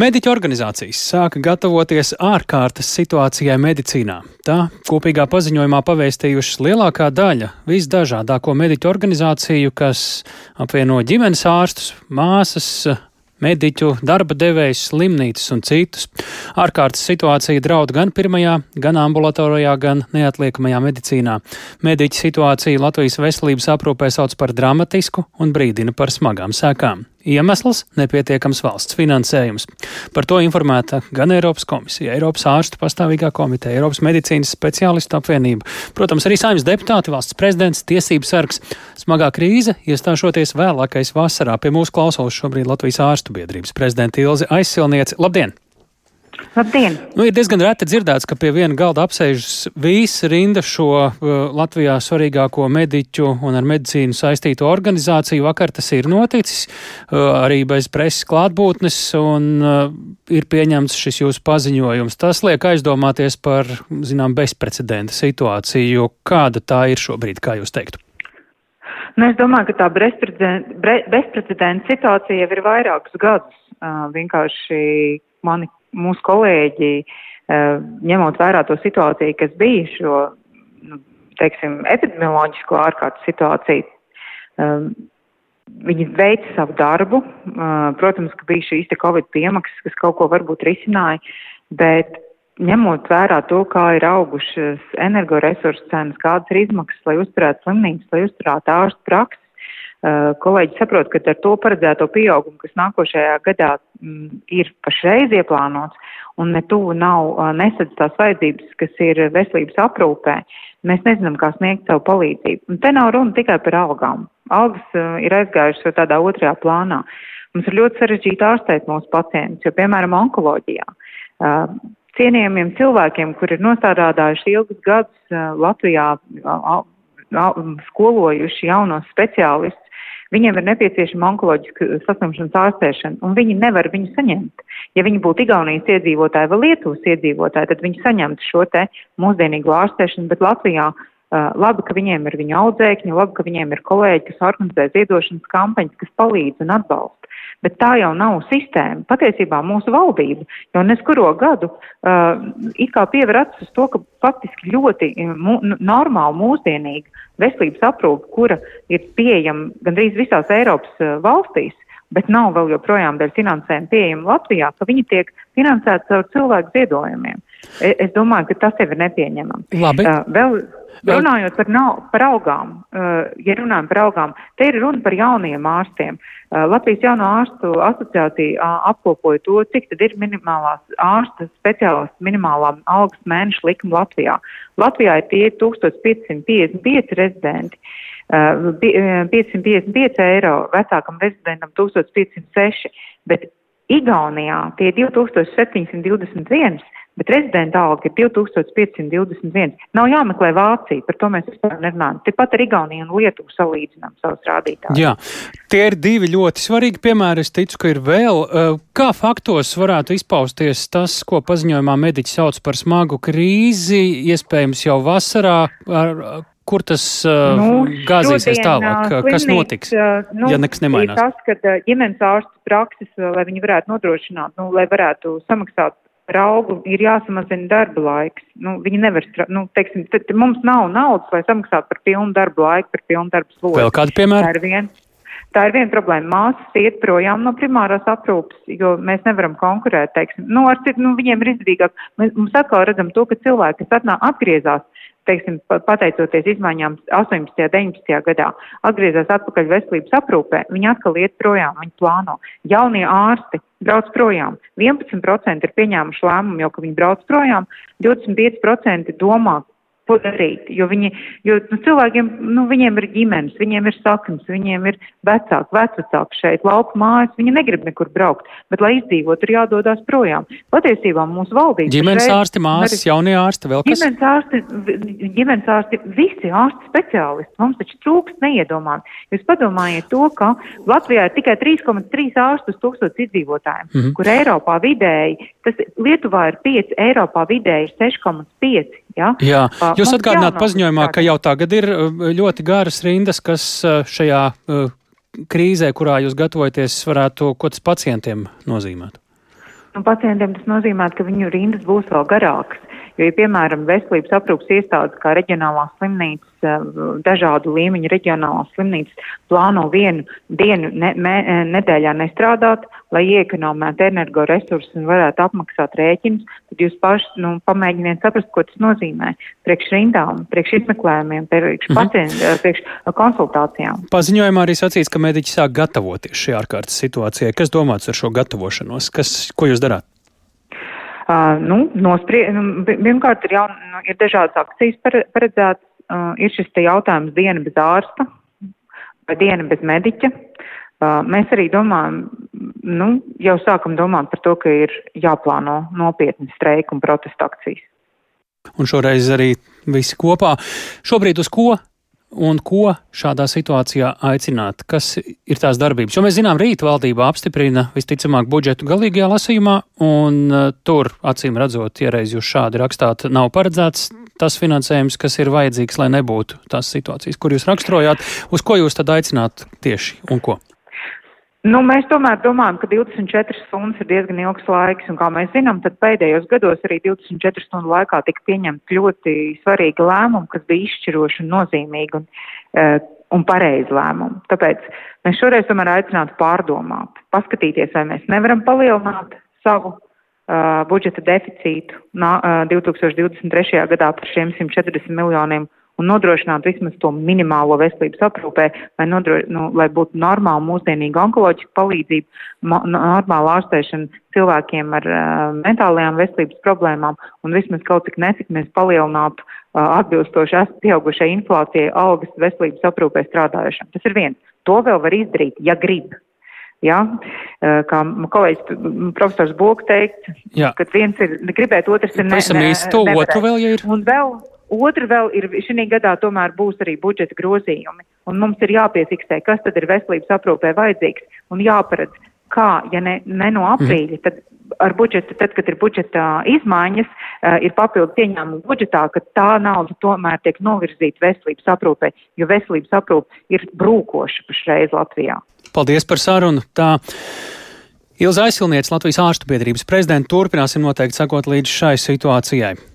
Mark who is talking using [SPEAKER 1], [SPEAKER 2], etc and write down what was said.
[SPEAKER 1] Mediķu organizācijas sāka gatavoties ārkārtas situācijai medicīnā. Tā kopīgā paziņojumā pavēstījušas lielākā daļa visdažādāko mediķu organizāciju, kas apvieno ģimenes ārstus, māsas, mediķu, darba devējus, slimnīcas un citus. Ārkārtas situācija draud gan pirmajā, gan ambulatorijā, gan neatliekamajā medicīnā. Mediķa situāciju Latvijas veselības aprūpē sauc par dramatisku un brīdina par smagām sekām. Iemesls - nepietiekams valsts finansējums. Par to informēta gan Eiropas komisija, Eiropas ārstu pastāvīgā komiteja, Eiropas medicīnas speciālistu apvienība, protams, arī saimnes deputāti, valsts prezidents, tiesības sargs. Smagā krīze iestāšoties vēlākais vasarā. Pie mūsu klausos šobrīd Latvijas ārstu biedrības prezidenta Ilze Aizsilniece. Labdien!
[SPEAKER 2] Labdien!
[SPEAKER 1] Nu, ir diezgan reti dzirdēts, ka pie viena galda apsēžas visa rinda šo uh, Latvijā svarīgāko mediķu un ar medicīnu saistīto organizāciju. Vakar tas ir noticis uh, arī bez preses klātbūtnes un uh, ir pieņemts šis jūsu paziņojums. Tas liek aizdomāties par, zinām, bezprecedenta situāciju. Kāda tā ir šobrīd, kā jūs teiktu?
[SPEAKER 2] Nu, es domāju, ka tā bezprecedenta situācija jau ir vairākus gadus. Vienkārši mani mūsu kolēģi, ņemot vērā to situāciju, kas bija šo, nu, teiksim, epidemioloģisko ārkārtas situāciju, viņi veica savu darbu. Protams, ka bija šīs te Covid piemaksas, kas kaut ko varbūt risināja, bet ņemot vērā to, kā ir augušas energoresursu cenas, kādas ir izmaksas, lai uzturētu slimnīcas, lai uzturētu ārstu praksi, kolēģi saprot, ka ar to paredzēto pieaugumu, kas nākošajā gadā mm, ir pašreiz ieplānots un ne tuvu nav nesadz tās vajadzības, kas ir veselības aprūpē, mēs nezinām, kā sniegt savu palīdzību. Un te nav runa tikai par algām. Algas ir aizgājušas jau tādā otrajā plānā. Mums ir ļoti sarežģīti ārstēt mūsu pacientus, jo, piemēram, onkoloģijā. Cienījamiem cilvēkiem, kur ir nostādādājuši ilgus gadus uh, Latvijā, skolojuši jaunos speciālistus, Viņiem ir nepieciešama onkoloģiska saslimšanas ārstēšana, un viņi nevar viņu saņemt. Ja viņi būtu Igaunijas iedzīvotāji vai Lietuvas iedzīvotāji, tad viņi saņemtu šo te mūsdienīgo ārstēšanu, bet Latvijā uh, labi, ka viņiem ir viņa audzēkņi, labi, ka viņiem ir kolēģi, kas organizē ziedošanas kampaņas, kas palīdz un atbalsta. Bet tā jau nav sistēma. Patiesībā mūsu valdība jau neskuro gadu uh, it kā piever acis uz to, ka faktiski ļoti mu, normāli mūsdienīga veselības aprūpe, kura ir pieejama gandrīz visās Eiropas uh, valstīs, bet nav vēl joprojām dēļ finansējuma pieejama Latvijā, ka viņi tiek finansēti caur cilvēku ziedojumiem. Es, es domāju, ka tas jau ir nepieņemami.
[SPEAKER 1] Labi. Uh,
[SPEAKER 2] vēl, Runājot par, nav, par augām, uh, ja runājam par augām, te ir runa par jauniem ārstiem. Uh, Latvijas jauno ārstu asociācija apkopoja to, cik tad ir minimālās ārsta speciālistu minimālā algas mēneša likuma Latvijā. Latvijā ir tie 1555 rezidenti. Uh, 555 eiro vecākam rezidentam 1506, bet Igaunijā tie 2721 bet rezidenta alga ir 2521. Nav jāmeklē Vācija, par to mēs vispār nerunājam. Tepat ar Igauniju un Lietuvu salīdzinām savus rādītājus.
[SPEAKER 1] Jā, tie ir divi ļoti svarīgi piemēri. Es ticu, ka ir vēl. Eh, kā faktos varētu izpausties tas, ko paziņojumā mediķi sauc par smagu krīzi, iespējams jau vasarā, ar, kur tas uh, nu, gāzīsies tālāk? Slimnīca, kas notiks, nu, ja nekas nemainās?
[SPEAKER 2] Tas, ka ģimenes ārstu prakses, lai viņi varētu nodrošināt, nu, lai varētu samaksāt par augu ir jāsamazina darba laiks. Nu, viņi nevar, nu, teiksim, tad, mums nav naudas, lai samaksātu par pilnu darba laiku, par pilnu darba slogu.
[SPEAKER 1] Vēl kādi piemēri?
[SPEAKER 2] Tā ir viena. Problēma. Māsas iet projām no primārās aprūpes, jo mēs nevaram konkurēt, teiksim. Nu, ar nu, viņiem ir izdevīgāk. Mēs, mums atkal redzam to, ka cilvēki, kas atnā, atgriezās teiksim, pateicoties izmaiņām 18. un 19. gadā, atgriezās atpakaļ veselības aprūpē, viņi atkal iet projām, viņi plāno. Jaunie ārsti brauc projām. 11% ir pieņēmuši lēmumu jau, ka viņi brauc projām, 25% domā, ko darīt. Jo, viņi, jo nu, cilvēkiem, nu, viņiem ir ģimenes, viņiem ir saknes, viņiem ir vecāki, vecvecāki šeit, lauku mājas, viņi negrib nekur braukt, bet, lai izdzīvot, ir jādodas projām. Patiesībā mūsu valdība.
[SPEAKER 1] Ģimenes šeit, ārsti, māsas, jaunie ārsti, vēl kas?
[SPEAKER 2] Ģimenes ārsti, ģimenes ārsti, visi ārsti speciālisti. Mums taču trūkst neiedomāt. Jūs padomājiet to, ka Latvijā ir tikai 3,3 ārstu uz tūkstotis iedzīvotājiem, mm -hmm. kur Eiropā vidēji, tas Lietuvā ir 5, Eiropā vidēji ir 6,5. Ja?
[SPEAKER 1] Jā, jūs atgādināt paziņojumā, ka jau tagad ir ļoti garas rindas, kas šajā krīzē, kurā jūs gatavojaties, varētu ko tas pacientiem nozīmēt?
[SPEAKER 2] nu, pacientiem tas nozīmē, ka viņu rindas būs vēl garākas. Jo, ja, piemēram, veselības aprūpas iestādes kā reģionālās slimnīcas, eh, dažādu līmeņu reģionālās slimnīcas plāno vienu dienu ne, me, eh, nedēļā nestrādāt, lai iekonomētu energoresursus un varētu apmaksāt rēķinus, tad jūs paši nu, pamēģiniet saprast, ko tas nozīmē priekš rindām, priekš izmeklējumiem, priekš, mhm. pacientu, eh, priekš konsultācijām.
[SPEAKER 1] Paziņojumā arī sacīts, ka mediķi sāk gatavoties šī ārkārtas situācijai. Kas domāts ar šo gatavošanos? Kas, ko jūs darāt?
[SPEAKER 2] Uh, nu, nosprie, nu, pirmkārt, ir, jaun, nu, ir dažādas akcijas paredzētas. Uh, ir šis jautājums diena bez ārsta vai diena bez mediķa. Uh, mēs arī domājam, nu, jau sākam domāt par to, ka ir jāplāno nopietni streika un protesta akcijas.
[SPEAKER 1] Un šoreiz arī visi kopā. Šobrīd uz ko un ko šādā situācijā aicināt? Kas ir tās darbības? Jo mēs zinām, rīt valdība apstiprina visticamāk budžetu galīgajā lasījumā, un uh, tur, acīm redzot, ja reiz jūs šādi rakstāt, nav paredzēts tas finansējums, kas ir vajadzīgs, lai nebūtu tās situācijas, kur jūs raksturojāt. Uz ko jūs tad aicināt tieši un ko?
[SPEAKER 2] Nu, mēs tomēr domājam, ka 24 stundas ir diezgan ilgs laiks, un kā mēs zinām, tad pēdējos gados arī 24 stundu laikā tika pieņemt ļoti svarīgi lēmumi, kas bija izšķiroši un nozīmīgi un, uh, un pareizi lēmumi. Tāpēc mēs šoreiz tomēr aicinātu pārdomāt, paskatīties, vai mēs nevaram palielināt savu uh, budžeta deficītu nā, uh, 2023. gadā par šiem 140 miljoniem un nodrošināt vismaz to minimālo veselības aprūpē, lai, nodro, nu, lai būtu normāla mūsdienīga onkoloģiska palīdzība, normāla ārstēšana cilvēkiem ar uh, mentālajām veselības problēmām un vismaz kaut cik necik mēs palielinātu uh, atbilstoši pieaugušai inflācijai algas veselības aprūpē strādājušiem. Tas ir viens. To vēl var izdarīt, ja grib. Ja? Kā kolēģis profesors Boks teikt, Jā. ka viens ir gribēt, otrs ir
[SPEAKER 1] ne, ne, to otru vēl, ja ir.
[SPEAKER 2] Un vēl, Otra vēl ir, šī gadā tomēr būs arī budžeta grozījumi, un mums ir jāpiefiksē, kas tad ir veselības aprūpē vajadzīgs, un jāparedz, kā, ja ne, ne no aprīļa, tad ar budžetu, tad, kad ir budžeta izmaiņas, uh, ir papildus ieņēmumu budžetā, ka tā nauda tomēr tiek novirzīta veselības aprūpē, jo veselības aprūpe ir brūkoša pašreiz Latvijā.
[SPEAKER 1] Paldies par sarunu. Tā. Ilza Aizsilniec, Latvijas ārstu biedrības prezidenta, turpināsim noteikti sakot līdz šai situācijai.